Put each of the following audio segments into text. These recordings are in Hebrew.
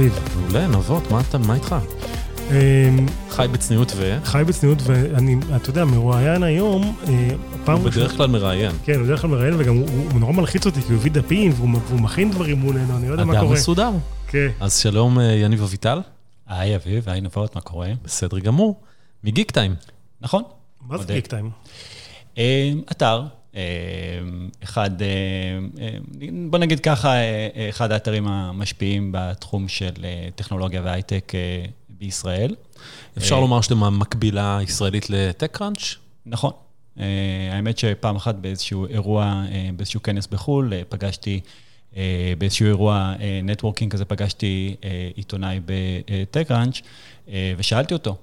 אביב. מעולה, נבות, מה אתה, מה איתך? אמ, חי בצניעות ו... חי בצניעות, ואני, אתה יודע, מרואיין היום, אה, פעם הוא בדרך כלל מראיין. כן, הוא בדרך כלל מראיין, וגם הוא, נורא מלחיץ אותי, כי הוא הביא דפים, והוא, מכין דברים מולנו, אני לא יודע מה אדם קורה. מסודר. כן. אז שלום, אה, יניב אביטל. היי אביב, היי נבות, מה קורה? בסדר גמור. מגיק טיים. נכון. מה זה. גיק טיים? אה, אתר, אחד, אה, אה, בוא נגיד ככה, אה, אה, אחד האתרים המשפיעים בתחום של אה, טכנולוגיה והייטק אה, בישראל. אפשר אה, לומר שאתם המקבילה הישראלית לטק-קראנץ'? נכון. אה, האמת שפעם אחת באיזשהו אירוע, אה, באיזשהו כנס בחו"ל, אה, פגשתי, אה, באיזשהו אירוע נטוורקינג כזה, פגשתי אה, עיתונאי בטק-ראנץ', אה, ושאלתי אותו, אה,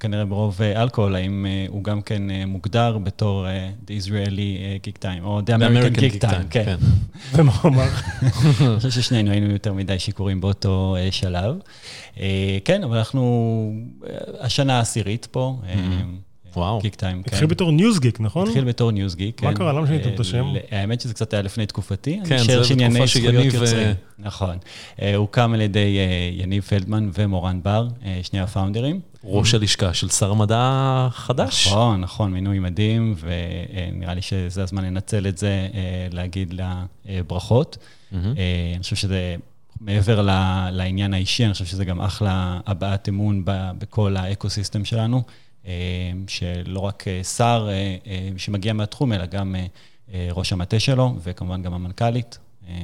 כנראה ברוב אה, אלכוהול, האם אה, הוא גם כן אה, מוגדר בתור The Israeli Geektime, או The American Geektime, כן. ומה הוא אמר? אני חושב ששנינו היינו יותר מדי שיכורים באותו שלב. כן, אבל אנחנו השנה העשירית פה. וואו. Geektime, כן. התחיל בתור Newsgeek, נכון? התחיל בתור Newsgeek, מה כן. קרה? למה שיניתם את אה, השם? ל- האמת שזה קצת היה לפני תקופתי. כן, זה בתקופה שיניב. אה, נכון. אה, הוקם על ידי יניב פלדמן ומורן בר, שני ה founder ים. ראש הלשכה של שר המדע החדש. נכון, נכון, מינוי מדהים, ונראה לי שזה הזמן לנצל את זה, להגיד לה ברכות. אני חושב שזה, מעבר לעניין האישי, אני חושב שזה גם אחלה הבעת אמון ב- בכל האקו-סיסטם שלנו, שלא רק אה, שר אה, אה, שמגיע מהתחום, אלא גם אה, אה, ראש המטה שלו, וכמובן גם המנכ"לית. אה,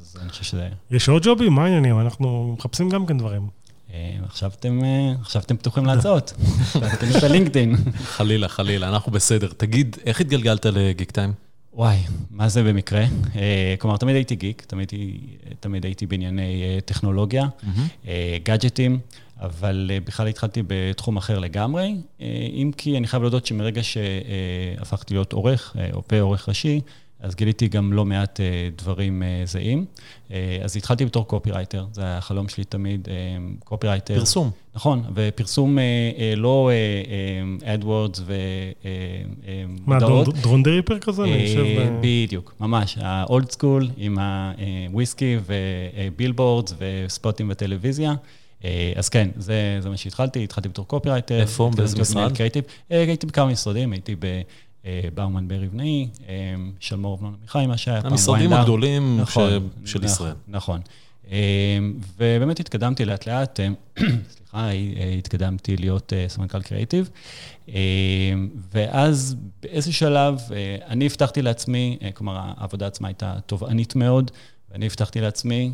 אז אני חושב שזה... יש עוד ג'ובים? מה העניינים? אנחנו מחפשים גם כן דברים. אה, עכשיו אתם, אה, עכשיו אתם פתוחים להצעות. תעדכנו את הלינקדאין. חלילה, חלילה, אנחנו בסדר. תגיד, איך התגלגלת לגיק טיים? וואי, מה זה במקרה? אה, כלומר, תמיד הייתי גיק, תמיד, הייתי- תמיד הייתי בענייני אה, טכנולוגיה, אה, גאדג'טים, אבל אה, בכלל התחלתי בתחום אחר לגמרי, אה, אם כי אני חייב להודות שמרגע שהפכתי להיות עורך, אה, או ועורך ראשי, אז גיליתי גם לא מעט דברים זהים. אז התחלתי בתור קופירייטר, זה היה החלום שלי תמיד, קופירייטר. פרסום. נכון, ופרסום לא AdWords מה, ומודעות. דון- דון דרייפר כזה? אני יושב אה, ב... בדיוק, ממש, ה old school עם הוויסקי ו billboards וספוטים בטלוויזיה. אה, אז כן, זה, זה מה שהתחלתי, התחלתי בתור קופירייטר. איפה? באיזה משרד? קריאיטיב. אה, הייתי בכמה משרדים, הייתי בבאומן אה, שלמור אבנון עמיחי, מה שהיה פעם המשרדים. הגדולים נכון, של נכון, ישראל. נכון. ובאמת התקדמתי לאט לאט, סליחה, התקדמתי להיות סמנכ"ל קריאיטיב. ואז באיזשהו שלב, אני הבטחתי לעצמי, כלומר, העבודה עצמה הייתה תובענית מאוד, ואני הבטחתי לעצמי,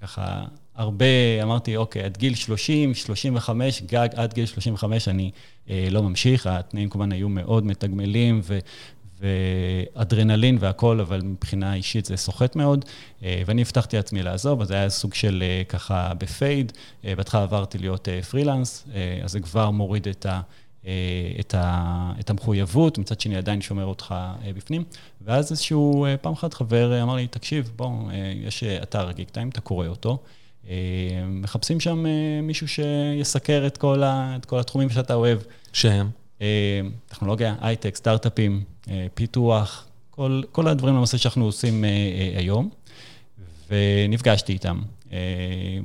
ככה, הרבה, אמרתי, אוקיי, עד גיל 30, 35, גג עד גיל 35 אני אה, לא ממשיך, התנאים כמובן היו מאוד מתגמלים ו... ואדרנלין והכול, אבל מבחינה אישית זה סוחט מאוד. אה, ואני הבטחתי לעצמי לעזוב, אז זה היה סוג של אה, ככה בפייד. אה, בהתחלה עברתי להיות אה, פרילנס, אה, אז זה כבר מוריד את, ה, אה, את, ה, את המחויבות, מצד שני עדיין שומר אותך אה, בפנים. ואז איזשהו, אה, פעם אחת חבר אמר לי, תקשיב, בוא, יש אתר גיק טיים, אתה קורא אותו. אה, מחפשים שם אה, מישהו שיסקר את כל, ה, את כל התחומים שאתה אוהב. שהם? אה, טכנולוגיה, הייטק, סטארט-אפים, פיתוח, כל, כל הדברים למעשה שאנחנו עושים היום. ונפגשתי איתם,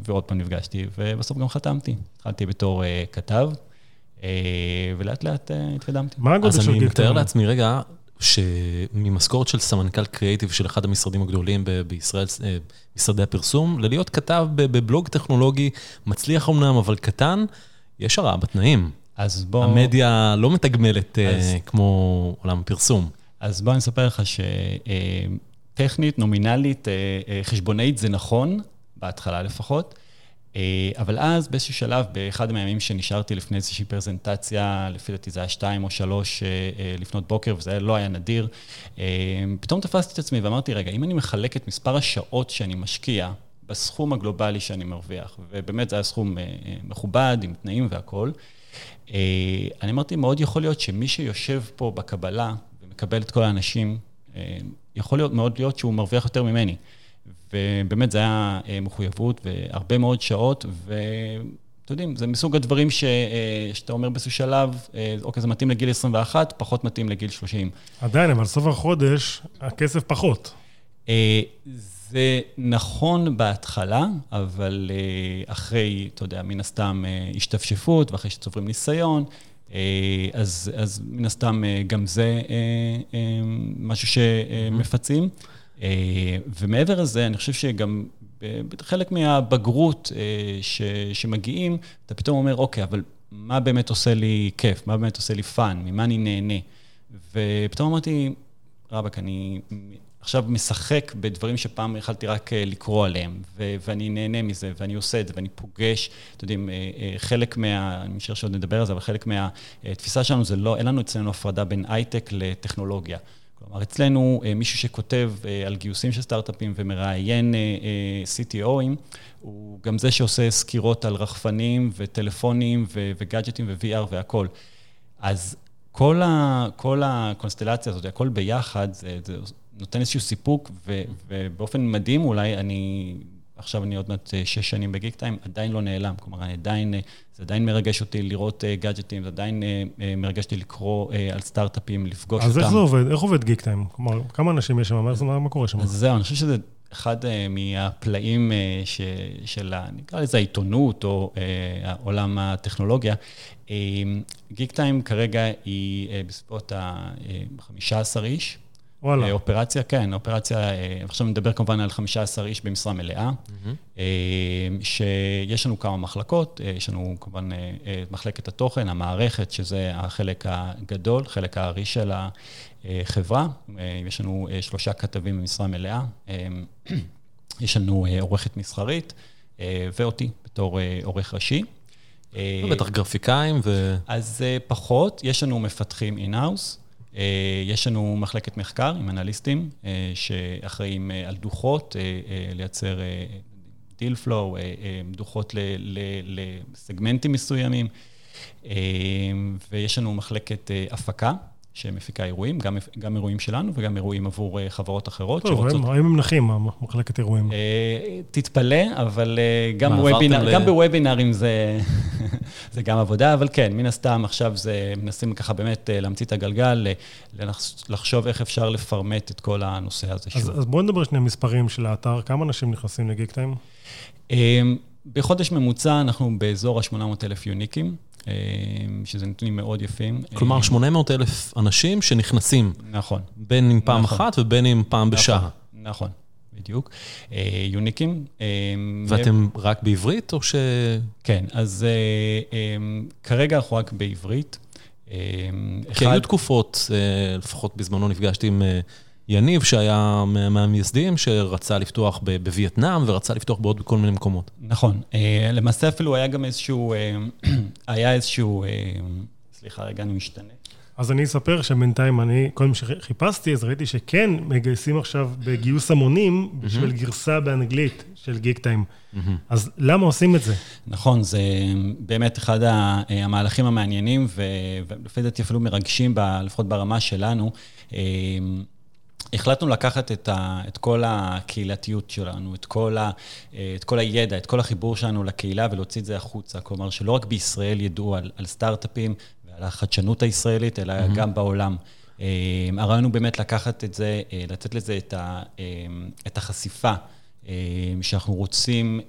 ועוד פעם נפגשתי, ובסוף גם חתמתי. התחלתי בתור כתב, ולאט לאט התקדמתי. מה הגודל אז של אני גיק מתאר טיים? לעצמי רגע, שממשכורת של סמנכ"ל קריאיטיב של אחד המשרדים הגדולים בישראל, אה, משרדי הפרסום, ללהיות כתב בבלוג טכנולוגי, מצליח אמנם, אבל קטן, יש הרעה בתנאים. אז בוא... המדיה לא מתגמלת אה, אז- כמו עולם הפרסום. אז בוא אני אספר לך שטכנית, נומינלית, אה, אה, חשבונאית זה נכון, בהתחלה לפחות, אבל אז באיזשהו שלב, באחד מהימים שנשארתי לפני איזושהי פרזנטציה, לפי דעתי זה היה שתיים או שלוש אה, אה, לפנות בוקר, וזה לא היה נדיר, אה, פתאום תפסתי את עצמי ואמרתי, רגע, אם אני מחלק את מספר השעות שאני משקיע בסכום הגלובלי שאני מרוויח, ובאמת זה היה סכום אה, אה, מכובד, עם תנאים והכול, אה, אני אמרתי, מאוד יכול להיות שמי שיושב פה בקבלה ומקבל את כל האנשים, אה, יכול להיות, מאוד להיות שהוא מרוויח יותר ממני. ובאמת זה היה אה, מחויבות והרבה מאוד שעות, ואתם יודעים, זה מסוג הדברים ש, אה, שאתה אומר באיזשהו שלב, אה, אוקיי, זה מתאים לגיל 21, פחות מתאים לגיל 30. עדיין, אבל סוף החודש, הכסף פחות. זה נכון בהתחלה, אבל אחרי, אתה יודע, מן הסתם השתפשפות, ואחרי שצוברים ניסיון, אז, אז מן הסתם גם זה משהו שמפצים. ומעבר לזה, אני חושב שגם חלק מהבגרות ש, שמגיעים, אתה פתאום אומר, אוקיי, אבל מה באמת עושה לי כיף? מה באמת עושה לי fun? ממה אני נהנה? ופתאום אמרתי, רבאק, אני עכשיו משחק בדברים שפעם יכלתי רק אה, לקרוא עליהם, ו- ואני נהנה מזה, ואני עושה את זה, ואני פוגש, אתם יודעים, אה, אה, חלק מה... אני משער שעוד נדבר על זה, אבל חלק מהתפיסה שלנו זה לא, אין לנו אצלנו הפרדה בין הייטק לטכנולוגיה. כלומר, אצלנו מישהו שכותב על גיוסים של סטארט-אפים ומראיין CTO ים, הוא גם זה שעושה סקירות על רחפנים וטלפונים וגאדג'טים ו-VR והכול. אז כל, ה, כל הקונסטלציה הזאת, הכל ביחד, זה, זה נותן איזשהו סיפוק, ו, ובאופן מדהים אולי, אני, עכשיו אני עוד מעט אה, שש שנים בגיק טיים, עדיין לא נעלם. כלומר, עדיין, אה, זה עדיין מרגש אותי לראות גאדג'טים, זה עדיין מרגש אותי לקרוא על סטארט-אפים, לפגוש אז אותם. אז איך זה עובד? איך עובד גיק טיים? כלומר, כמה אנשים יש שם? מה, מה קורה שם? אז זהו, אני חושב שזה אחד מהפלאים ש, של, נקרא לזה העיתונות, או עולם הטכנולוגיה. גיק טיים כרגע היא בסביבות ה-15 איש. וואלה. אופרציה, כן, אופרציה, אה, עכשיו נדבר כמובן על 15 איש במשרה מלאה, mm-hmm. שיש לנו כמה מחלקות, אה, יש לנו כמובן את מחלקת התוכן, המערכת, שזה החלק הגדול, חלק הארי של החברה, יש לנו שלושה כתבים במשרה מלאה, יש לנו עורכת מסחרית, ואותי בתור עורך ראשי. בטח גרפיקאים ו... אז פחות, יש לנו מפתחים in-house. אה, יש לנו מחלקת מחקר עם אנליסטים אה, שאחראים אה, על דוחות, לייצר deal flow, דוחות לסגמנטים מסוימים, ויש לנו מחלקת הפקה. שמפיקה אירועים, גם, גם אירועים שלנו וגם אירועים עבור חברות אחרות טוב, שרוצות... האם הם נחים, מחלקת אירועים? תתפלא, אבל גם, בוובינר, גם בוובינרים זה, זה גם עבודה, אבל כן, מן הסתם עכשיו זה, מנסים ככה באמת אה, להמציא את הגלגל, לחשוב איך אפשר לפרמט את כל הנושא הזה שוב. אז, אז בואו נדבר שני מספרים של האתר, כמה אנשים נכנסים לגיק טיים? אמ, בחודש ממוצע אנחנו באזור ה-800,000 יוניקים. אמ, שזה נתונים מאוד יפים. כלומר, 800 אמ, אלף אנשים שנכנסים. נכון. בין אם פעם נכון. אחת ובין אם פעם נכון, בשעה. נכון. בדיוק. אה, יוניקים. אה, ואתם רק בעברית או ש... כן, אז אה, כרגע אנחנו רק בעברית. כי היו תקופות, לפחות בזמנו נפגשתי עם יניב, שהיה מהמייסדים, שרצה לפתוח בווייטנאם ורצה לפתוח בעוד כל מיני מקומות. נכון. למעשה אפילו היה גם איזשהו, היה איזשהו, סליחה, רגע, אני משתנה. אז אני אספר שבינתיים אני, כל מה שחיפשתי, אז ראיתי שכן מגייסים עכשיו בגיוס המונים בשביל mm-hmm. גרסה באנגלית של גיק טיים. Mm-hmm. אז למה עושים את זה? נכון, זה באמת אחד המהלכים המעניינים, ולפי דעתי אפילו מרגשים, לפחות ברמה שלנו. החלטנו לקחת את, ה, את כל הקהילתיות שלנו, את כל, ה, את כל הידע, את כל החיבור שלנו לקהילה ולהוציא את זה החוצה. כלומר, שלא רק בישראל ידעו על, על סטארט-אפים ועל החדשנות הישראלית, אלא mm-hmm. גם בעולם. אה, הרעיון הוא באמת לקחת את זה, אה, לתת לזה את, ה, אה, את החשיפה. שאנחנו רוצים,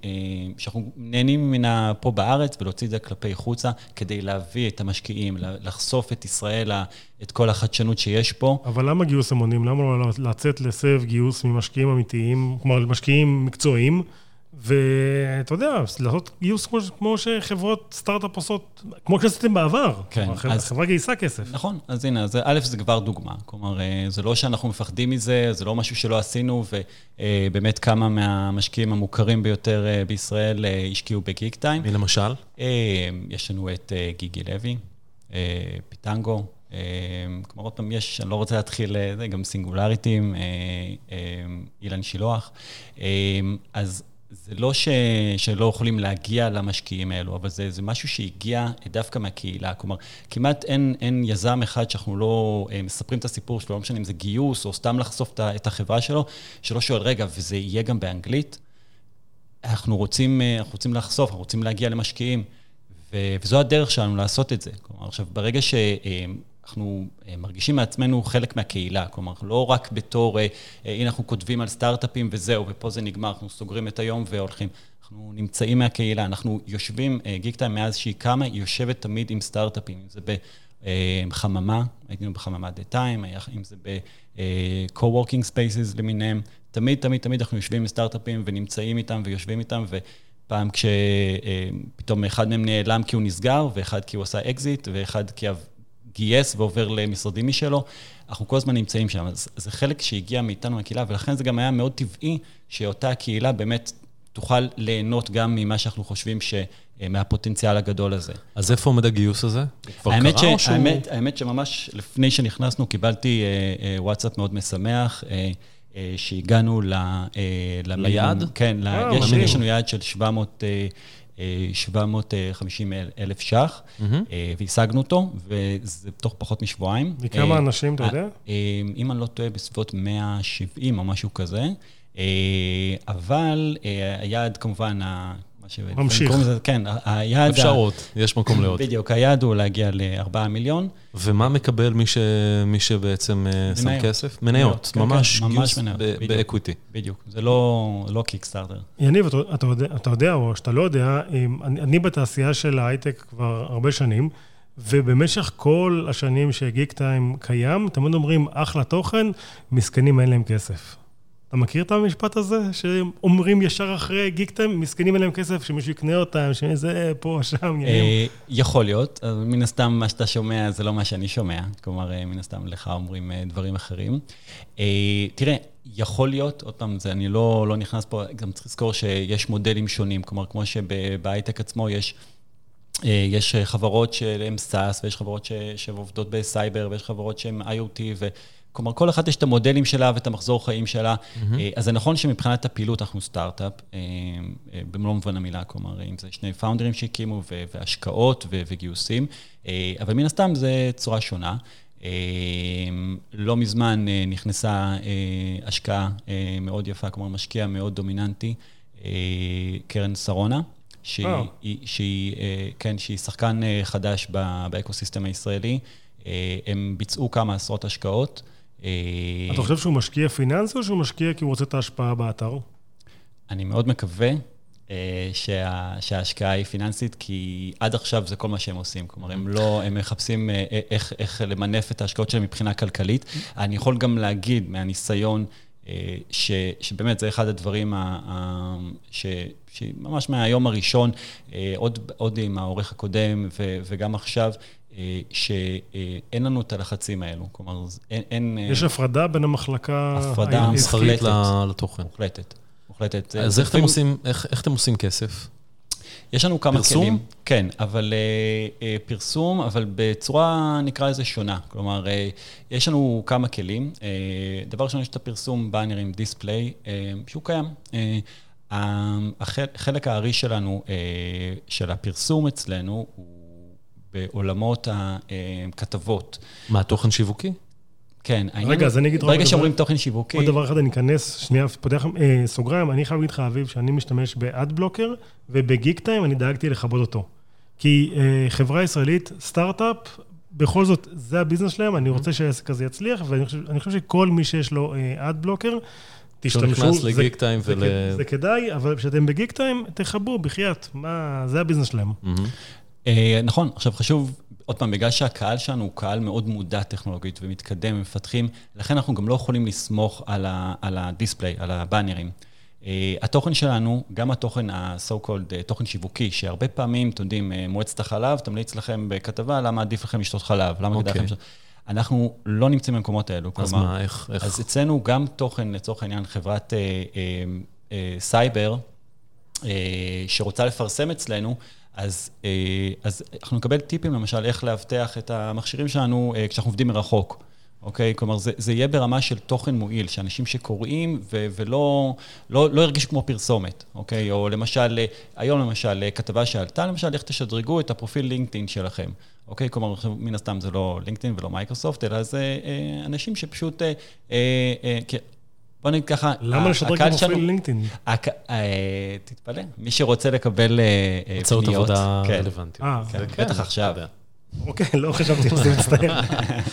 שאנחנו נהנים ממנה פה בארץ ולהוציא את זה כלפי חוצה כדי להביא את המשקיעים, לחשוף את ישראל, את כל החדשנות שיש פה. אבל למה גיוס המונים? למה לא לצאת לסבב גיוס ממשקיעים אמיתיים, כלומר משקיעים מקצועיים? ואתה יודע, לעשות גיוס כמו, כמו שחברות סטארט-אפ עושות, כמו שעשיתם בעבר. כן. החברה, אז, החברה גייסה כסף. נכון, אז הנה, אז א', זה כבר דוגמה. כלומר, אה, זה לא שאנחנו מפחדים מזה, זה לא משהו שלא עשינו, ובאמת כמה מהמשקיעים המוכרים ביותר אה, בישראל אה, השקיעו בגיק טיים. מי למשל? יש לנו את גיגי לוי, פיטנגו. כלומר, עוד פעם, יש, אני לא רוצה להתחיל, זה גם סינגולריטים, אילן שילוח. אז זה לא ש... שלא יכולים להגיע למשקיעים האלו, אבל זה, זה משהו שהגיע דווקא מהקהילה. כלומר, כמעט אין, אין יזם אחד שאנחנו לא אה, מספרים את הסיפור שלו, לא משנה אם זה גיוס או סתם לחשוף את החברה שלו, שלא שואל, רגע, וזה יהיה גם באנגלית? אנחנו רוצים, אה, אנחנו רוצים לחשוף, אנחנו רוצים להגיע למשקיעים, ו, וזו הדרך שלנו לעשות את זה. כלומר, עכשיו, ברגע ש... אה, אנחנו מרגישים מעצמנו חלק מהקהילה, כלומר, לא רק בתור, הנה אנחנו כותבים על סטארט-אפים וזהו, ופה זה נגמר, אנחנו סוגרים את היום והולכים. אנחנו נמצאים מהקהילה, אנחנו יושבים, גיקטיים מאז שהיא קמה, היא יושבת תמיד עם סטארט-אפים, אם זה בחממה, היינו בחממה דה טיים, אם זה ב-co-working spaces למיניהם, תמיד, תמיד, תמיד אנחנו יושבים עם סטארט-אפים ונמצאים איתם ויושבים איתם, ופעם כשפתאום אחד מהם נעלם כי הוא נסגר, ואחד כי הוא עשה אקזיט, ואחד כי גייס ועובר למשרדים משלו, אנחנו כל הזמן נמצאים שם. אז זה חלק שהגיע מאיתנו מהקהילה, ולכן זה גם היה מאוד טבעי שאותה קהילה באמת תוכל ליהנות גם ממה שאנחנו חושבים ש... מהפוטנציאל הגדול הזה. אז איפה עומד הגיוס הזה? כבר קרה ש... או שהוא... האמת, האמת שממש לפני שנכנסנו קיבלתי אה, אה, וואטסאפ מאוד משמח, אה, אה, שהגענו ל... אה, ליעד? כן, אה, יש, יש לנו יעד של 700... 750 אלף ש"ח, mm-hmm. והשגנו אותו, וזה תוך פחות משבועיים. וכמה אנשים, אתה יודע? אם אני לא טועה, בסביבות 170 או משהו כזה. אבל היעד כמובן, ממשיך. לזה, כן, היעד... אפשרות, יש מקום לעוד. בדיוק, היעד הוא להגיע ל-4 מיליון. ומה מקבל מי, ש... מי שבעצם אה, שם כסף? מניות, כן, ממש כן, גיוס ב equity. בדיוק, זה לא, לא Kickstarter. יניב, אתה, אתה, יודע, אתה יודע, או שאתה לא יודע, אני, אני בתעשייה של ההייטק כבר הרבה שנים, ובמשך כל השנים ש Geektime קיים, תמיד אומרים, אחלה תוכן, מסכנים אין להם כסף. אתה מכיר את המשפט הזה, שאומרים ישר אחרי Geektime, מסכנים אין להם כסף, שמישהו יקנה אותם, שזה פה, שם, אה, יכול להיות, מן הסתם מה שאתה שומע זה לא מה שאני שומע, כלומר, אה, מן הסתם לך אומרים אה, דברים אחרים. תראה, יכול להיות, עוד פעם, זה, אני לא, לא נכנס פה, גם צריך לזכור שיש מודלים שונים, כלומר, כמו שבהייטק עצמו יש... יש חברות שהן SaaS, ויש חברות שעובדות בסייבר, ויש חברות שהן IoT, ו... כלומר, כל אחת יש את המודלים שלה ואת המחזור חיים שלה. Mm-hmm. אז זה נכון שמבחינת הפעילות אנחנו סטארט-אפ, אה, אה, במלוא מובן המילה, כלומר, אם זה שני פאונדרים שהקימו, והשקעות וגיוסים, אבל מן הסתם זה צורה שונה. לא מזמן נכנסה השקעה מאוד יפה, כלומר, משקיע מאוד דומיננטי, קרן שרונה. שהיא, oh. שהיא, כן, שהיא שחקן חדש באקוסיסטם הישראלי. הם ביצעו כמה עשרות השקעות. אה, אתה חושב שהוא משקיע פיננסי או שהוא משקיע כי הוא רוצה את ההשפעה באתר? אני מאוד מקווה אה, שה, שההשקעה היא פיננסית, כי עד עכשיו זה כל מה שהם עושים. כלומר, הם לא, הם מחפשים אה, איך, איך למנף את ההשקעות שלהם מבחינה כלכלית. אני יכול גם להגיד מהניסיון, ש, שבאמת זה אחד הדברים ה, ה, ש, שממש מהיום הראשון, עוד, עוד עם העורך הקודם ו, וגם עכשיו, שאין לנו את הלחצים האלו. כלומר, אין... אין יש הפרדה בין המחלקה... הפרדה המסחרית לתוכן. מוחלטת. מוחלטת. אז איך אתם, עושים, איך, איך אתם עושים כסף? יש לנו כמה פרסום? כלים. כן, אבל uh, uh, פרסום, אבל בצורה, נקרא לזה, שונה. כלומר, uh, יש לנו כמה כלים. Uh, דבר ראשון, יש את הפרסום באנרים דיספליי, uh, שהוא קיים. Uh, החלק הארי שלנו, uh, של הפרסום אצלנו, הוא בעולמות הכתבות. מה, תוכן שיווקי? כן. רגע, אז אני אגיד... ברגע שאומרים תוכן שיווקי... עוד דבר אחד, אני אכנס, שנייה, פותח אה, סוגריים, אני חייב להגיד לך, אביב, שאני משתמש באדבלוקר, ובגיק טיים אני דאגתי לכבוד אותו. כי אה, חברה ישראלית, סטארט-אפ, בכל זאת, זה הביזנס שלהם, אני רוצה שהעסק הזה יצליח, ואני חושב, חושב שכל מי שיש לו אדבלוקר, אה, תשתמשו. נכנס לגיק טיים ול... זה כדאי, אבל כשאתם בגיק טיים, תחברו, בחייאת, מה, זה הביזנס שלהם. אה, נכון, עכשיו חשוב, עוד פעם, בגלל שהקהל שלנו הוא קהל מאוד מודע טכנולוגית ומתקדם ומפתחים, לכן אנחנו גם לא יכולים לסמוך על הדיספליי, על הבאנרים. Uh, התוכן שלנו, גם התוכן ה-so called uh, תוכן שיווקי, שהרבה פעמים, אתם יודעים, מועצת החלב תמליץ לכם בכתבה למה עדיף לכם לשתות חלב, למה כדאי okay. לכם לשתות... אנחנו לא נמצאים במקומות האלו. אז כלומר, מה, איך, איך? אז אצלנו גם תוכן, לצורך העניין, חברת uh, אה, אה, סייבר, אה, שרוצה לפרסם אצלנו, אז, אה, אז אנחנו נקבל טיפים, למשל, איך לאבטח את המכשירים שלנו אה, כשאנחנו עובדים מרחוק. אוקיי? כלומר, זה, זה יהיה ברמה של תוכן מועיל, שאנשים שקוראים ו- ולא לא, לא ירגישו כמו פרסומת, אוקיי? או למשל, היום למשל, כתבה שעלתה, למשל, איך תשדרגו את הפרופיל לינקדאין שלכם, אוקיי? כלומר, מן הסתם זה לא לינקדאין ולא מייקרוסופט, אלא זה אה, אנשים שפשוט... אה, אה, בוא נגיד ככה, למה לשדרג גם אפילו לינקדאין? אה, תתפלא, מי שרוצה לקבל אה, פניות. הצעות עבודה כן. רלוונטיות. כן, כן, בטח עכשיו. אוקיי, לא חשבתי שזה מצטער.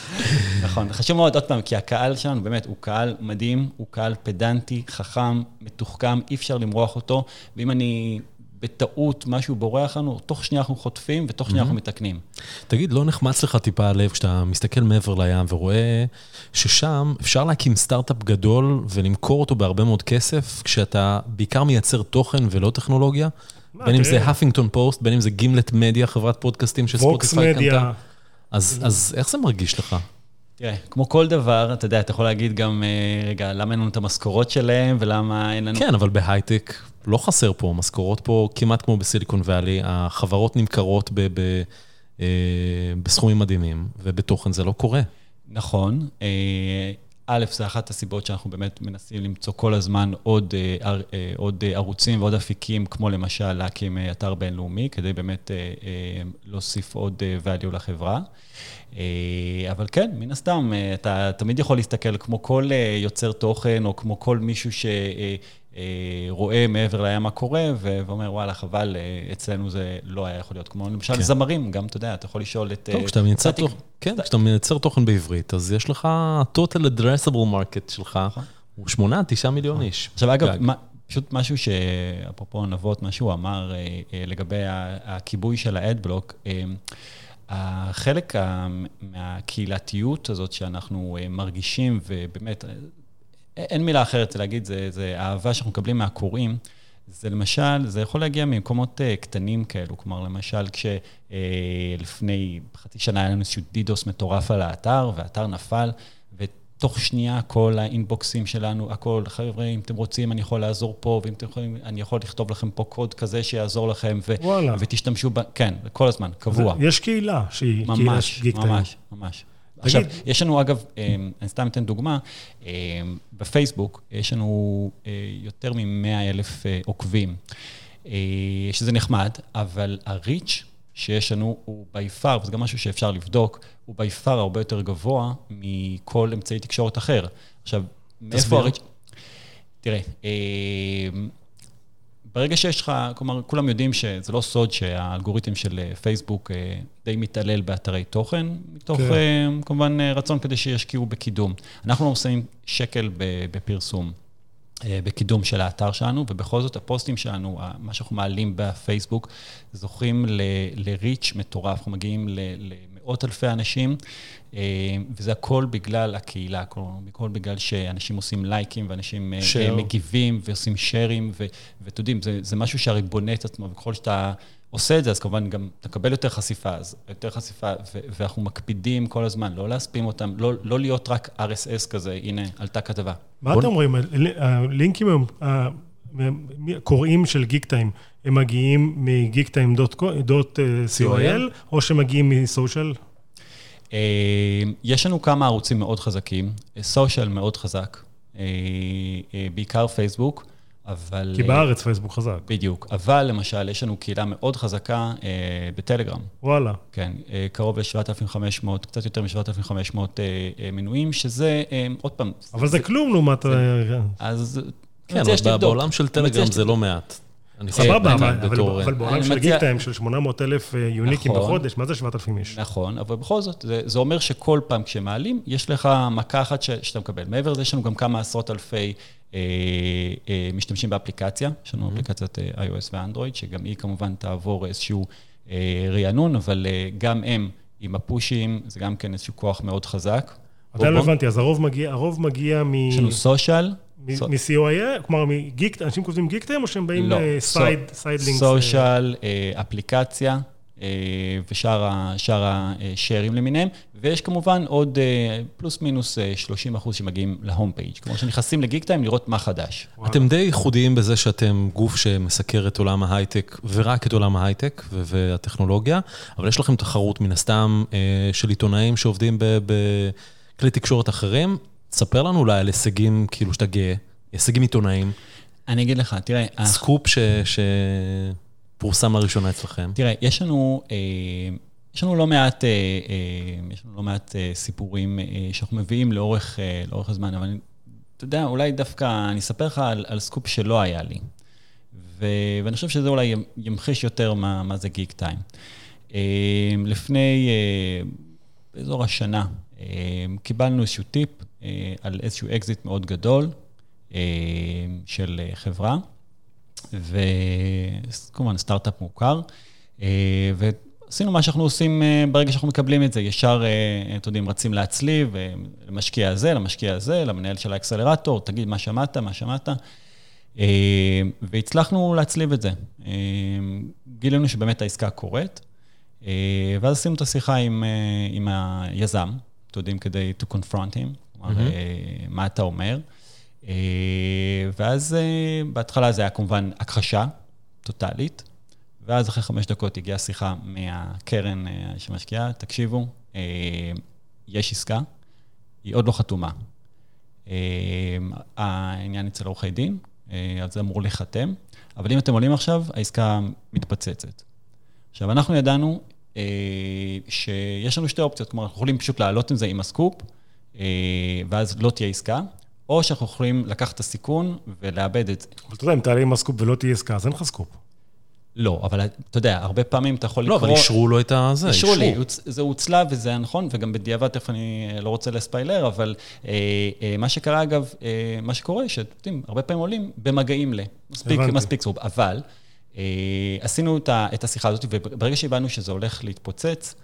נכון, חשוב מאוד, עוד פעם, כי הקהל שלנו באמת הוא קהל מדהים, הוא קהל פדנטי, חכם, מתוחכם, אי אפשר למרוח אותו, ואם אני בטעות משהו בורח לנו, תוך שנייה אנחנו חוטפים ותוך שנייה אנחנו מתקנים. תגיד, לא נחמץ לך טיפה הלב כשאתה מסתכל מעבר לים ורואה ששם אפשר להקים סטארט-אפ גדול ולמכור אותו בהרבה מאוד כסף, כשאתה בעיקר מייצר תוכן ולא טכנולוגיה? בין אם זה האפינגטון פוסט, בין אם זה גימלט מדיה, חברת פודקאסטים שספוטיפיי קנתה. אז איך זה מרגיש לך? תראה, כמו כל דבר, אתה יודע, אתה יכול להגיד גם, אה, רגע, למה אין לנו את המשכורות שלהם ולמה אין לנו... כן, אבל בהייטק לא חסר פה, משכורות פה כמעט כמו בסיליקון וואלי, החברות נמכרות ב- ב- אה, בסכומים מדהימים, ובתוכן זה לא קורה. נכון. אה, א', זה אחת הסיבות שאנחנו באמת מנסים למצוא כל הזמן עוד, עוד ערוצים ועוד אפיקים, כמו למשל להקים אתר בינלאומי, כדי באמת להוסיף עוד value לחברה. אבל כן, מן הסתם, אתה תמיד יכול להסתכל כמו כל יוצר תוכן, או כמו כל מישהו ש... רואה מעבר לים מה קורה, ואומר, וואלה, חבל, אצלנו זה לא היה יכול להיות. כמו למשל כן. זמרים, גם, אתה יודע, אתה יכול לשאול את... טוב, כשאתה מייצר, תוכ... כן, כשאתה מייצר תוכן בעברית, אז יש לך total addressable market שלך, נכון. הוא 8-9 מיליון איש. עכשיו, אגב, מה, פשוט משהו שאפרופו נבות, מה שהוא אמר לגבי הכיבוי של האדבלוק, החלק מהקהילתיות הזאת שאנחנו מרגישים, ובאמת, אין מילה אחרת להגיד, זה, זה אהבה שאנחנו מקבלים מהקוראים. זה למשל, זה יכול להגיע ממקומות קטנים כאלו, כלומר, למשל, כשלפני חצי שנה היה לנו איזשהו דידוס מטורף על האתר, והאתר נפל, תוך שנייה כל האינבוקסים שלנו, הכל, חבר'ה, אם אתם רוצים, אני יכול לעזור פה, ואם אתם יכולים, אני יכול לכתוב לכם פה קוד כזה שיעזור לכם, ו- וואלה. ותשתמשו ב... כן, כל הזמן, קבוע. יש קהילה שהיא ממש, קהילה ממש, ממש. עכשיו, יש לנו אגב, אמ, אני סתם אתן דוגמה, אמ, בפייסבוק יש לנו אה, יותר מ-100 אלף אה, עוקבים, אה, שזה נחמד, אבל הריץ' שיש לנו הוא בי פאר, וזה גם משהו שאפשר לבדוק, הוא בי פאר הרבה יותר גבוה מכל אמצעי תקשורת אחר. עכשיו, מאיפה הריץ'... תראה, ברגע שיש לך, כלומר, כולם יודעים שזה לא סוד שהאלגוריתם של אה, פייסבוק אה, די מתעלל באתרי תוכן, מתוך כן. אה, כמובן רצון כדי שישקיעו בקידום. אנחנו לא שמים שקל בפרסום. בקידום של האתר שלנו, ובכל זאת הפוסטים שלנו, מה שאנחנו מעלים בפייסבוק, זוכים לריץ' מטורף, אנחנו מגיעים למאות אלפי אנשים, אה, וזה הכל בגלל הקהילה, הכל בגלל שאנשים עושים לייקים ואנשים אה, share. מגיבים ועושים שיירים, ואתם יודעים, זה, זה משהו שהרי בונה את עצמו, וככל שאתה עושה את זה, אז כמובן גם תקבל יותר חשיפה, אז יותר חשיפה, ואנחנו מקפידים כל הזמן, לא להספים אותם, לא, לא להיות רק RSS כזה, הנה, עלתה כתבה. מה אתם אומרים? הלינקים הם, הקוראים של גיק טיים, הם מגיעים מגיקטיים.co.il, או שמגיעים מסושיאל? אה, יש לנו כמה ערוצים מאוד חזקים, סושיאל מאוד חזק, אה, אה, בעיקר פייסבוק, אבל... כי בארץ פייסבוק חזק. בדיוק, אבל למשל, יש לנו קהילה מאוד חזקה בטלגרם. וואלה. כן, קרוב ל-7,500, קצת יותר מ-7,500 מנויים, שזה, עוד פעם... אבל זה כלום לעומת... אז... כן, אבל בעולם של טלגרם זה לא מעט. סבבה, אבל בעולם של גיקטיים של 800 אלף אה, יוניקים נכון. בחודש, מה זה 7,000 איש? נכון, אבל בכל זאת, זה אומר שכל פעם כשמעלים, יש לך מכה אחת שאתה מקבל. מעבר לזה, יש לנו גם כמה עשרות אלפי אה, אה, משתמשים באפליקציה, יש לנו אפליקציית iOS ואנדרואיד, שגם היא כמובן תעבור איזשהו רענון, אבל גם הם עם הפושים, זה גם כן איזשהו כוח מאוד חזק. עדיין לא הבנתי, אז הרוב מגיע מ... יש לנו סושיאל, מ-COIA? כלומר, אנשים כותבים גיקטיים או שהם באים לסייד לינקס? סושיאל, אפליקציה ושאר השארים למיניהם, ויש כמובן עוד אה, פלוס מינוס 30 אה, אחוז שמגיעים להום פייג', כלומר שנכנסים לגיקטיים לראות מה חדש. אתם די ייחודיים בזה שאתם גוף שמסקר את עולם ההייטק, ורק את עולם ההייטק והטכנולוגיה, אבל יש לכם תחרות מן הסתם אה, של עיתונאים שעובדים בכלי תקשורת אחרים. תספר לנו אולי על הישגים, כאילו, שאתה גאה, הישגים עיתונאיים. אני אגיד לך, תראה... סקופ ש... שפורסם לראשונה אצלכם. תראה, יש לנו... אה, יש לנו לא מעט, אה, אה, יש לנו לא מעט סיפורים שאנחנו מביאים לאורך, לאורך הזמן, אבל אתה יודע, אולי דווקא אני אספר לך על, על סקופ שלא היה לי. ו, ואני חושב שזה אולי ימחיש יותר מה, מה זה גיק טיים. אה, לפני, אה, באזור השנה, אה, קיבלנו איזשהו טיפ אה, על איזשהו אקזיט מאוד גדול אה, של אה, חברה, וכמובן סטארט-אפ מוכר, אה, ועשינו מה שאנחנו עושים אה, ברגע שאנחנו מקבלים את זה, ישר, אה, אתם יודעים, רצים להצליב, אה, למשקיע הזה, למשקיע הזה, למנהל של האקסלרטור, תגיד מה שמעת, מה שמעת. אה, והצלחנו להצליב את זה. אה, גילינו שבאמת העסקה קורית, אה, ואז עשינו את השיחה עם, אה, עם היזם, אתם יודעים, כדי to confront him, כלומר. אה, מה אתה אומר. אה, ואז אה, בהתחלה זה היה כמובן הכחשה טוטאלית, ואז אחרי חמש דקות הגיעה שיחה מהקרן שמשקיעה, תקשיבו, יש עסקה, היא עוד לא חתומה. העניין אצל עורכי דין, אז זה אמור להיחתם, אבל אם אתם עולים עכשיו, העסקה מתפצצת. עכשיו, אנחנו ידענו שיש לנו שתי אופציות, כלומר, אנחנו יכולים פשוט לעלות עם זה עם הסקופ, ואז לא תהיה עסקה, או שאנחנו יכולים לקחת את הסיכון ולאבד את זה. אבל אתה יודע, אם תעלה עם הסקופ ולא תהיה עסקה, אז אין לך סקופ. לא, אבל אתה יודע, הרבה פעמים אתה יכול לא, לקרוא... אבל אישרו לו את הזה, אישרו לי, הוצ- זה הוצלב וזה היה נכון, וגם בדיעבד, תכף אני אה, לא רוצה לספיילר, אבל אה, אה, מה שקרה, אגב, אה, מה שקורה, שאתם יודעים, הרבה פעמים עולים במגעים ל... מספיק, הבנתי. מספיק סרוב. אבל אה, עשינו את, ה, את השיחה הזאת, וברגע שהבנו שזה הולך להתפוצץ,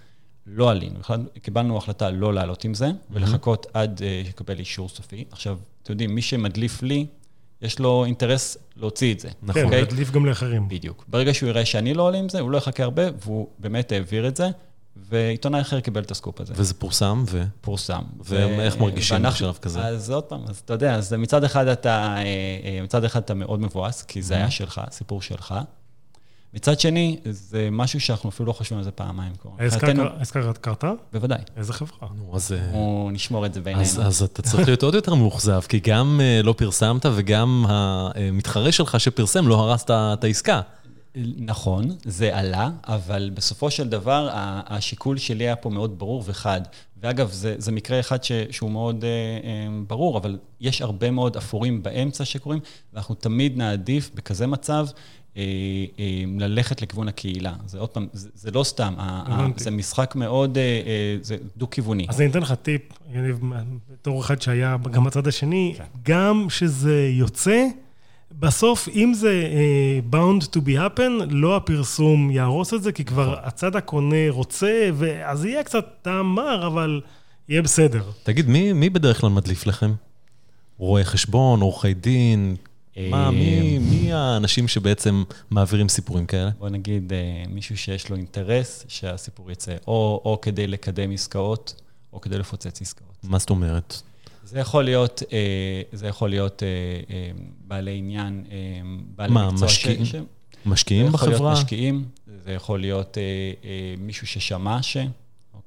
לא עלינו. קיבלנו החלטה לא לעלות עם זה, ולחכות עד אה, שיקבל אישור סופי. עכשיו, אתם יודעים, מי שמדליף לי, יש לו אינטרס להוציא את זה. נכון. כן, אוקיי? להדליף גם לאחרים. בדיוק. ברגע שהוא יראה שאני לא עולה עם זה, הוא לא יחכה הרבה, והוא באמת העביר את זה, ועיתונאי אחר קיבל את הסקופ הזה. וזה פורסם, ו... פורסם. ואיך מרגישים ואנחנו- בשלב כזה? אז עוד פעם, אז אתה יודע, אז מצד אחד אתה, אה, אה, מצד אחד אתה מאוד מבואס, כי זה היה שלך, סיפור שלך. מצד שני, זה משהו שאנחנו אפילו לא חושבים על זה פעמיים. כלומר, העסקה קרתה? בוודאי. איזה חברה? נו, אז... אה, אנחנו נשמור את זה אז, בינינו. אז אתה צריך להיות עוד יותר מאוכזב, כי גם אה, לא פרסמת וגם המתחרה שלך שפרסם לא הרס את העסקה. נכון, זה עלה, אבל בסופו של דבר, השיקול שלי היה פה מאוד ברור וחד. ואגב, זה, זה מקרה אחד ש, שהוא מאוד אה, אה, ברור, אבל יש הרבה מאוד אפורים באמצע שקורים, ואנחנו תמיד נעדיף בכזה מצב אה, אה, ללכת לכיוון הקהילה. זה עוד פעם, זה, זה לא סתם. זה משחק מאוד, אה, אה, זה דו-כיווני. אז אני אתן לך טיפ, יניב, בתור אחד שהיה גם בצד השני, גם שזה יוצא, בסוף, אם זה uh, bound to be happen, לא הפרסום יהרוס את זה, כי כבר הצד הקונה רוצה, אז יהיה קצת טעם מר, אבל יהיה בסדר. תגיד, מי, מי בדרך כלל מדליף לכם? רואי חשבון, עורכי דין? מה, מי, מי האנשים שבעצם מעבירים סיפורים כאלה? בוא נגיד, אה, מישהו שיש לו אינטרס שהסיפור יצא, או, או כדי לקדם עסקאות, או כדי לפוצץ עסקאות. מה זאת אומרת? זה יכול להיות, אה, זה יכול להיות אה, בעלי עניין, בעלי מה, מקצוע משקיעים? ש... משקיעים זה יכול בחברה? להיות משקיעים, זה יכול להיות מישהו ששמע ש...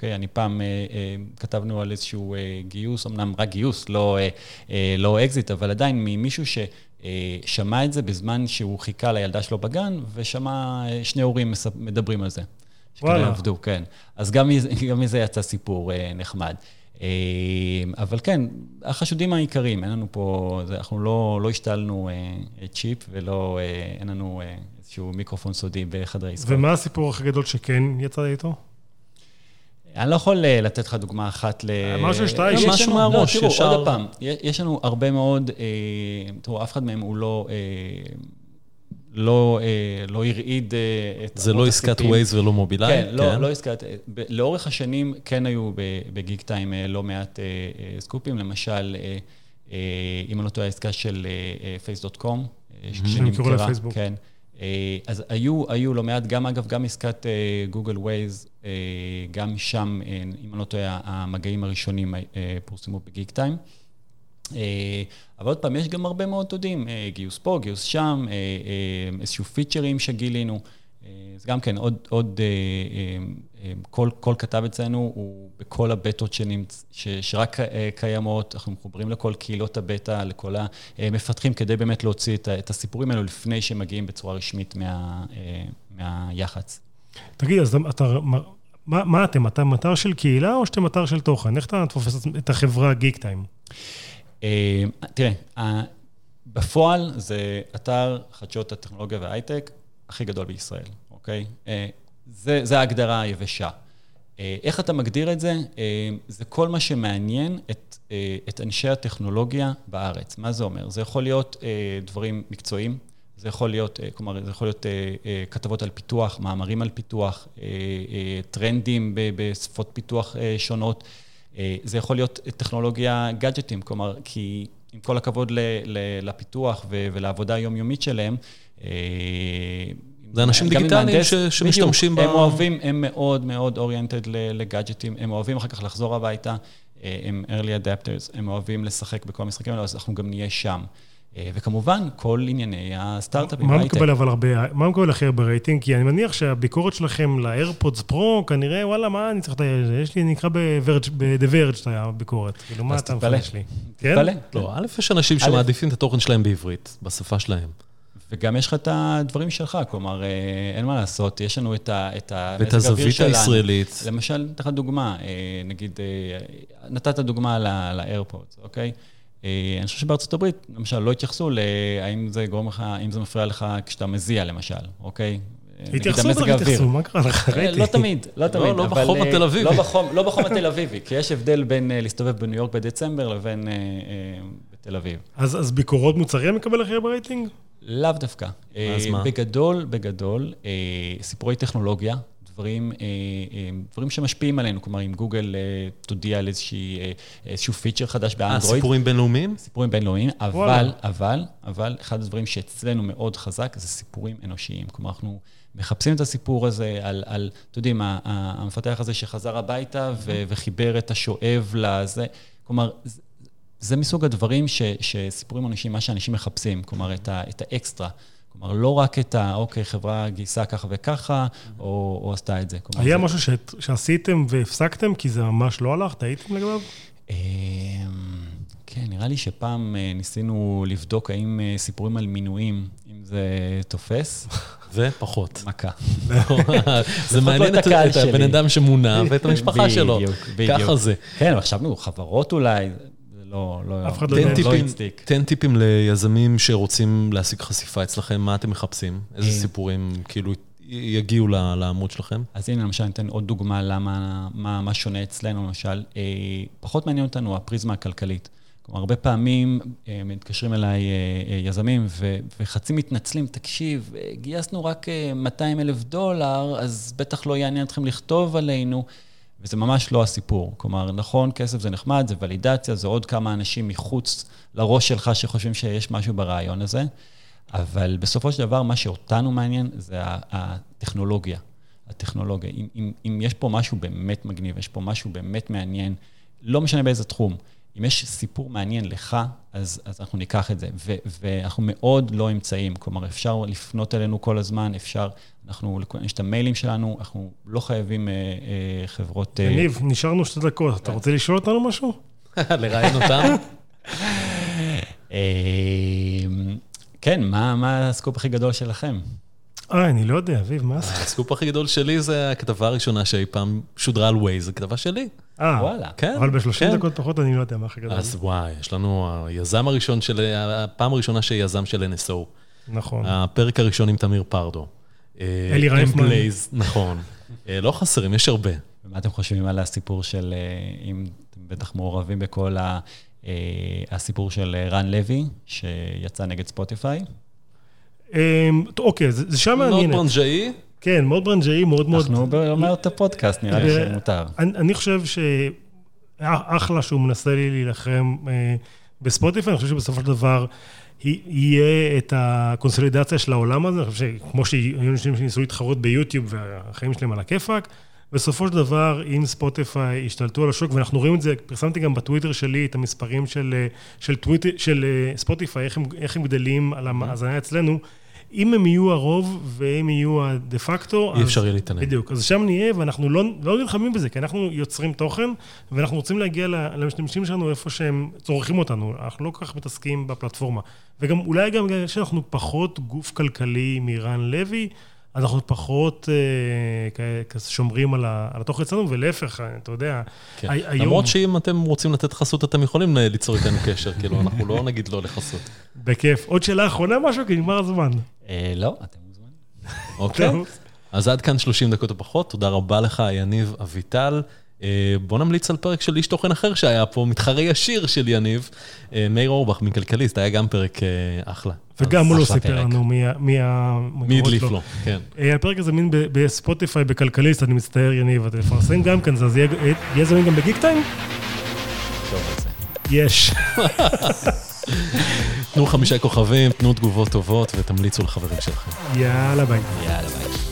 אוקיי, אני פעם אה, אה, כתבנו על איזשהו אה, גיוס, אמנם רק גיוס, לא, אה, אה, לא אקזיט, אבל עדיין ממישהו ששמע את זה בזמן שהוא חיכה לילדה שלו בגן, ושמע אה, שני הורים מדברים על זה. שכנראה. עבדו, כן. אז גם מזה, גם מזה יצא סיפור אה, נחמד. אה, אבל כן, החשודים העיקריים, אין לנו פה, זה, אנחנו לא, לא השתלנו אה, צ'יפ ולא, אה, אין לנו אה, איזשהו מיקרופון סודי בחדרי עסקאות. ומה הסיפור הכי גדול שכן יצא איתו? אני לא יכול אה, לתת לך דוגמה אחת ל... משהו שאתה- יש משהו מהראש, לא, תראו, ישר. עוד פעם, יש לנו הרבה מאוד, אה, תראו, אף אחד מהם הוא לא... אה, לא, אה, לא הרעיד אה, את... זה לא עסקת. ווייז ולא מובילאיי? כן, לא, לא עסקת... ב- לאורך השנים כן היו ב- בגיק טיים אה, לא מעט אה, אה, סקופים, למשל, אה, אה, אם אני לא טועה, העסקה של אה, פייס.קום, שנמכרו לפייסבוק. כן. אה, אז היו, היו לא מעט, גם אגב, גם עסקת גוגל ווייז, גם שם, אה, אם אני לא טועה, המגעים הראשונים אה, פורסמו בגיק טיים. אה, אבל עוד פעם, יש גם הרבה מאוד, אה, גיוס פה, גיוס שם, אה, אה, איזשהו פיצ'רים שגילינו. אה, אז גם כן, עוד, עוד אה, אה, אה, כל, כל כתב אצלנו הוא בכל הבטות שנמצ... ש, שרק אה, קיימות, אנחנו מחוברים לכל קהילות הבטא, לכל המפתחים, כדי באמת להוציא את, את הסיפורים האלו לפני שהם מגיעים בצורה רשמית מה, אה, מהיח"צ. תגיד, אז אתה, מה, מה אתם? אתם אתר של קהילה או שאתם אתר של תוכן? איך אתה תופס את החברה גיק טיים? אה, תראה, בפועל זה אתר חדשות הטכנולוגיה וההייטק הכי גדול בישראל, אוקיי? זה, זה ההגדרה היבשה. אה, איך אתה מגדיר את זה? אה, זה כל מה שמעניין את, אה, את אנשי הטכנולוגיה בארץ. מה זה אומר? זה יכול להיות דברים מקצועיים, זה יכול להיות, כלומר, זה יכול להיות כתבות על פיתוח, מאמרים על פיתוח, טרנדים בשפות פיתוח שונות. זה יכול להיות טכנולוגיה גאדג'טים, כלומר, כי עם כל הכבוד לפיתוח ולעבודה היומיומית שלהם, זה אנשים דיגיטליים ש, שמשתמשים ב... הם אוהבים, הם מאוד מאוד oriented לגאדג'טים, הם אוהבים אחר כך לחזור הביתה, אה, הם early adapters, הם אוהבים לשחק בכל המשחקים האלה, אז אנחנו גם נהיה שם. אה, וכמובן, כל ענייני הסטארט-אפים מה מקבל אבל הרבה, מה מקבל הכי הרבה רייטינג? כי אני מניח שהביקורת שלכם לאיירפודס פרו, כנראה, וואלה, מה אני צריך את זה? יש לי, נקרא ב-The Verge את הביקורת. כאילו, מה אתה מפרש לי? תתפלא. לא, א', יש אנשים שמעדיפים את התוכן שלהם בעברית, בשפה שלהם. וגם יש לך את הדברים שלך, כלומר, אה, אין מה לעשות, יש לנו את ה... ואת הזווית הישראלית. למשל, אתן לך דוגמה, אה, נגיד, אה, נתת דוגמה לאיירפורט, אוקיי? אני חושב שבארצות הברית, למשל, לא התייחסו להאם זה גורם לך, האם זה מפריע לך כשאתה מזיע, למשל, אוקיי? התייחסו, לא התייחסו, מה קרה לך? ראיתי. לא תמיד, לא תמיד. לא בחום התל אביבי. לא בחום התל אביבי, כי יש הבדל בין להסתובב בניו יורק בדצמבר לבין בתל אביב. אז ביקורות מוצרים מקבל הכי הרבה רייטינג? לאו דווקא. אז מה? בגדול, בגדול, אה, סיפורי טכנולוגיה, דברים, אה, אה, דברים שמשפיעים עלינו, כלומר, אם גוגל תודיע על איזשהו פיצ'ר חדש באנדרואיד. אה, סיפורים בינלאומיים? סיפורים בינלאומיים, אבל, אבל, אבל, אחד הדברים שאצלנו מאוד חזק זה סיפורים אנושיים. כלומר, אנחנו מחפשים את הסיפור הזה על, על אתם יודעים, המפתח הזה שחזר הביתה וחיבר את השואב לזה. כלומר, זה מסוג הדברים ש, שסיפורים אנשים, מה שאנשים מחפשים, כלומר, את, ה, את האקסטרה. כלומר, לא רק את ה, אוקיי, חברה גייסה ככה וככה, או, או עשתה את זה. כלומר, היה זה... משהו ש, שעשיתם והפסקתם כי זה ממש לא הלך? טעיתם לגביו? אמ, כן, נראה לי שפעם אה, ניסינו לבדוק האם אה, סיפורים על מינויים, אם זה תופס. ופחות. מכה. זה מעניין את הבן אדם שמונה ואת המשפחה שלו. בדיוק, בדיוק. ככה זה. כן, חשבנו, חברות אולי, לא, לא, אף אחד לא, לא הצדיק. תן טיפים ליזמים שרוצים להשיג חשיפה אצלכם, מה אתם מחפשים? איזה אה. סיפורים כאילו יגיעו לעמוד שלכם? אז הנה, למשל, אני אתן עוד דוגמה למה, מה, מה שונה אצלנו, למשל. אה, פחות מעניין אותנו הפריזמה הכלכלית. כלומר, הרבה פעמים אה, מתקשרים אליי יזמים וחצי מתנצלים, תקשיב, גייסנו רק 200 אלף דולר, אז בטח לא יעניין אתכם לכתוב עלינו. וזה ממש לא הסיפור. כלומר, נכון, כסף זה נחמד, זה ולידציה, זה עוד כמה אנשים מחוץ לראש שלך שחושבים שיש משהו ברעיון הזה, אבל בסופו של דבר, מה שאותנו מעניין זה הטכנולוגיה. הטכנולוגיה. אם, אם, אם יש פה משהו באמת מגניב, יש פה משהו באמת מעניין, לא משנה באיזה תחום, אם יש סיפור מעניין לך, אז, אז אנחנו ניקח את זה. ו, ואנחנו מאוד לא אמצעים, כלומר, אפשר לפנות אלינו כל הזמן, אפשר, אנחנו, יש את המיילים שלנו, אנחנו לא חייבים אה, אה, חברות... אה, יניב, אה... נשארנו שתי דקות, אתה רוצה לשאול אותנו משהו? לראיין אותם? אה, כן, מה, מה הסקופ הכי גדול שלכם? אה, אני לא יודע, אביב, מה זה? הסקופ הכי גדול שלי זה הכתבה הראשונה שאי פעם שודרה על ווייז, זו כתבה שלי. אה, וואלה. כן. אבל ב-30 כן. דקות פחות אני לא יודע מה הכי גדול. אז וואי, יש לנו היזם הראשון של, הפעם הראשונה שיזם של NSO. נכון. הפרק הראשון עם תמיר פרדו. אה, אלי רייפמן. נכון. אה, לא חסרים, יש הרבה. ומה אתם חושבים על הסיפור של, אה, אם אתם בטח מעורבים בכל הסיפור של רן לוי, שיצא נגד ספוטיפיי? אמ, אוקיי, זה שם מעניין. מאוד ברנג'אי. כן, מאוד ברנג'אי, מאוד מאוד... אנחנו באומרת הפודקאסט, נראה לי שמותר. אני חושב שאחלה שהוא מנסה לי להילחם אה, בספוטיפיי, אני חושב שבסופו של דבר יהיה את הקונסולידציה של העולם הזה, אני חושב שכמו שהיו אנשים שניסו להתחרות ביוטיוב והחיים שלהם על הכיפאק, בסופו של דבר, אם ספוטיפיי ישתלטו על השוק, ואנחנו רואים את זה, פרסמתי גם בטוויטר שלי את המספרים של, אה, של, טוויט, של אה, ספוטיפיי, איך הם, איך הם גדלים על המאזנה אצלנו, אם הם יהיו הרוב והם יהיו הדה פקטו, אי אפשר יהיה להתעניין. בדיוק, אז שם נהיה, ואנחנו לא, לא נלחמים בזה, כי אנחנו יוצרים תוכן, ואנחנו רוצים להגיע למשתמשים שלנו איפה שהם צורכים אותנו, אנחנו לא כל כך מתעסקים בפלטפורמה. וגם, אולי גם שאנחנו פחות גוף כלכלי מרן לוי, אנחנו פחות אה, שומרים על התוכן אצלנו, ולהפך, אתה יודע, כן. היום... למרות שאם אתם רוצים לתת חסות, אתם יכולים ליצור איתנו קשר, כאילו, אנחנו לא נגיד לא לחסות. בכיף. עוד שאלה אחרונה משהו? כי נגמר הזמן. אה, לא, אתם מוזמנים. אוקיי. אז עד כאן 30 דקות או פחות, תודה רבה לך, יניב אביטל. אה, בוא נמליץ על פרק של איש תוכן אחר שהיה פה, מתחרה ישיר של יניב, אה, מאיר אורבך מכלכליסט, היה גם פרק אה, אחלה. וגם הוא לא סיפר. לנו מי ה... מי הדליף לו. כן. הפרק הזה מין בספוטיפיי, בכלכליסט, אני מצטער, יניב, אתה תפרסם גם כן, אז יהיה זמין גם בגיק טיים? יש. תנו חמישה כוכבים, תנו תגובות טובות ותמליצו לחברים שלכם. יאללה ביי. יאללה, ביי.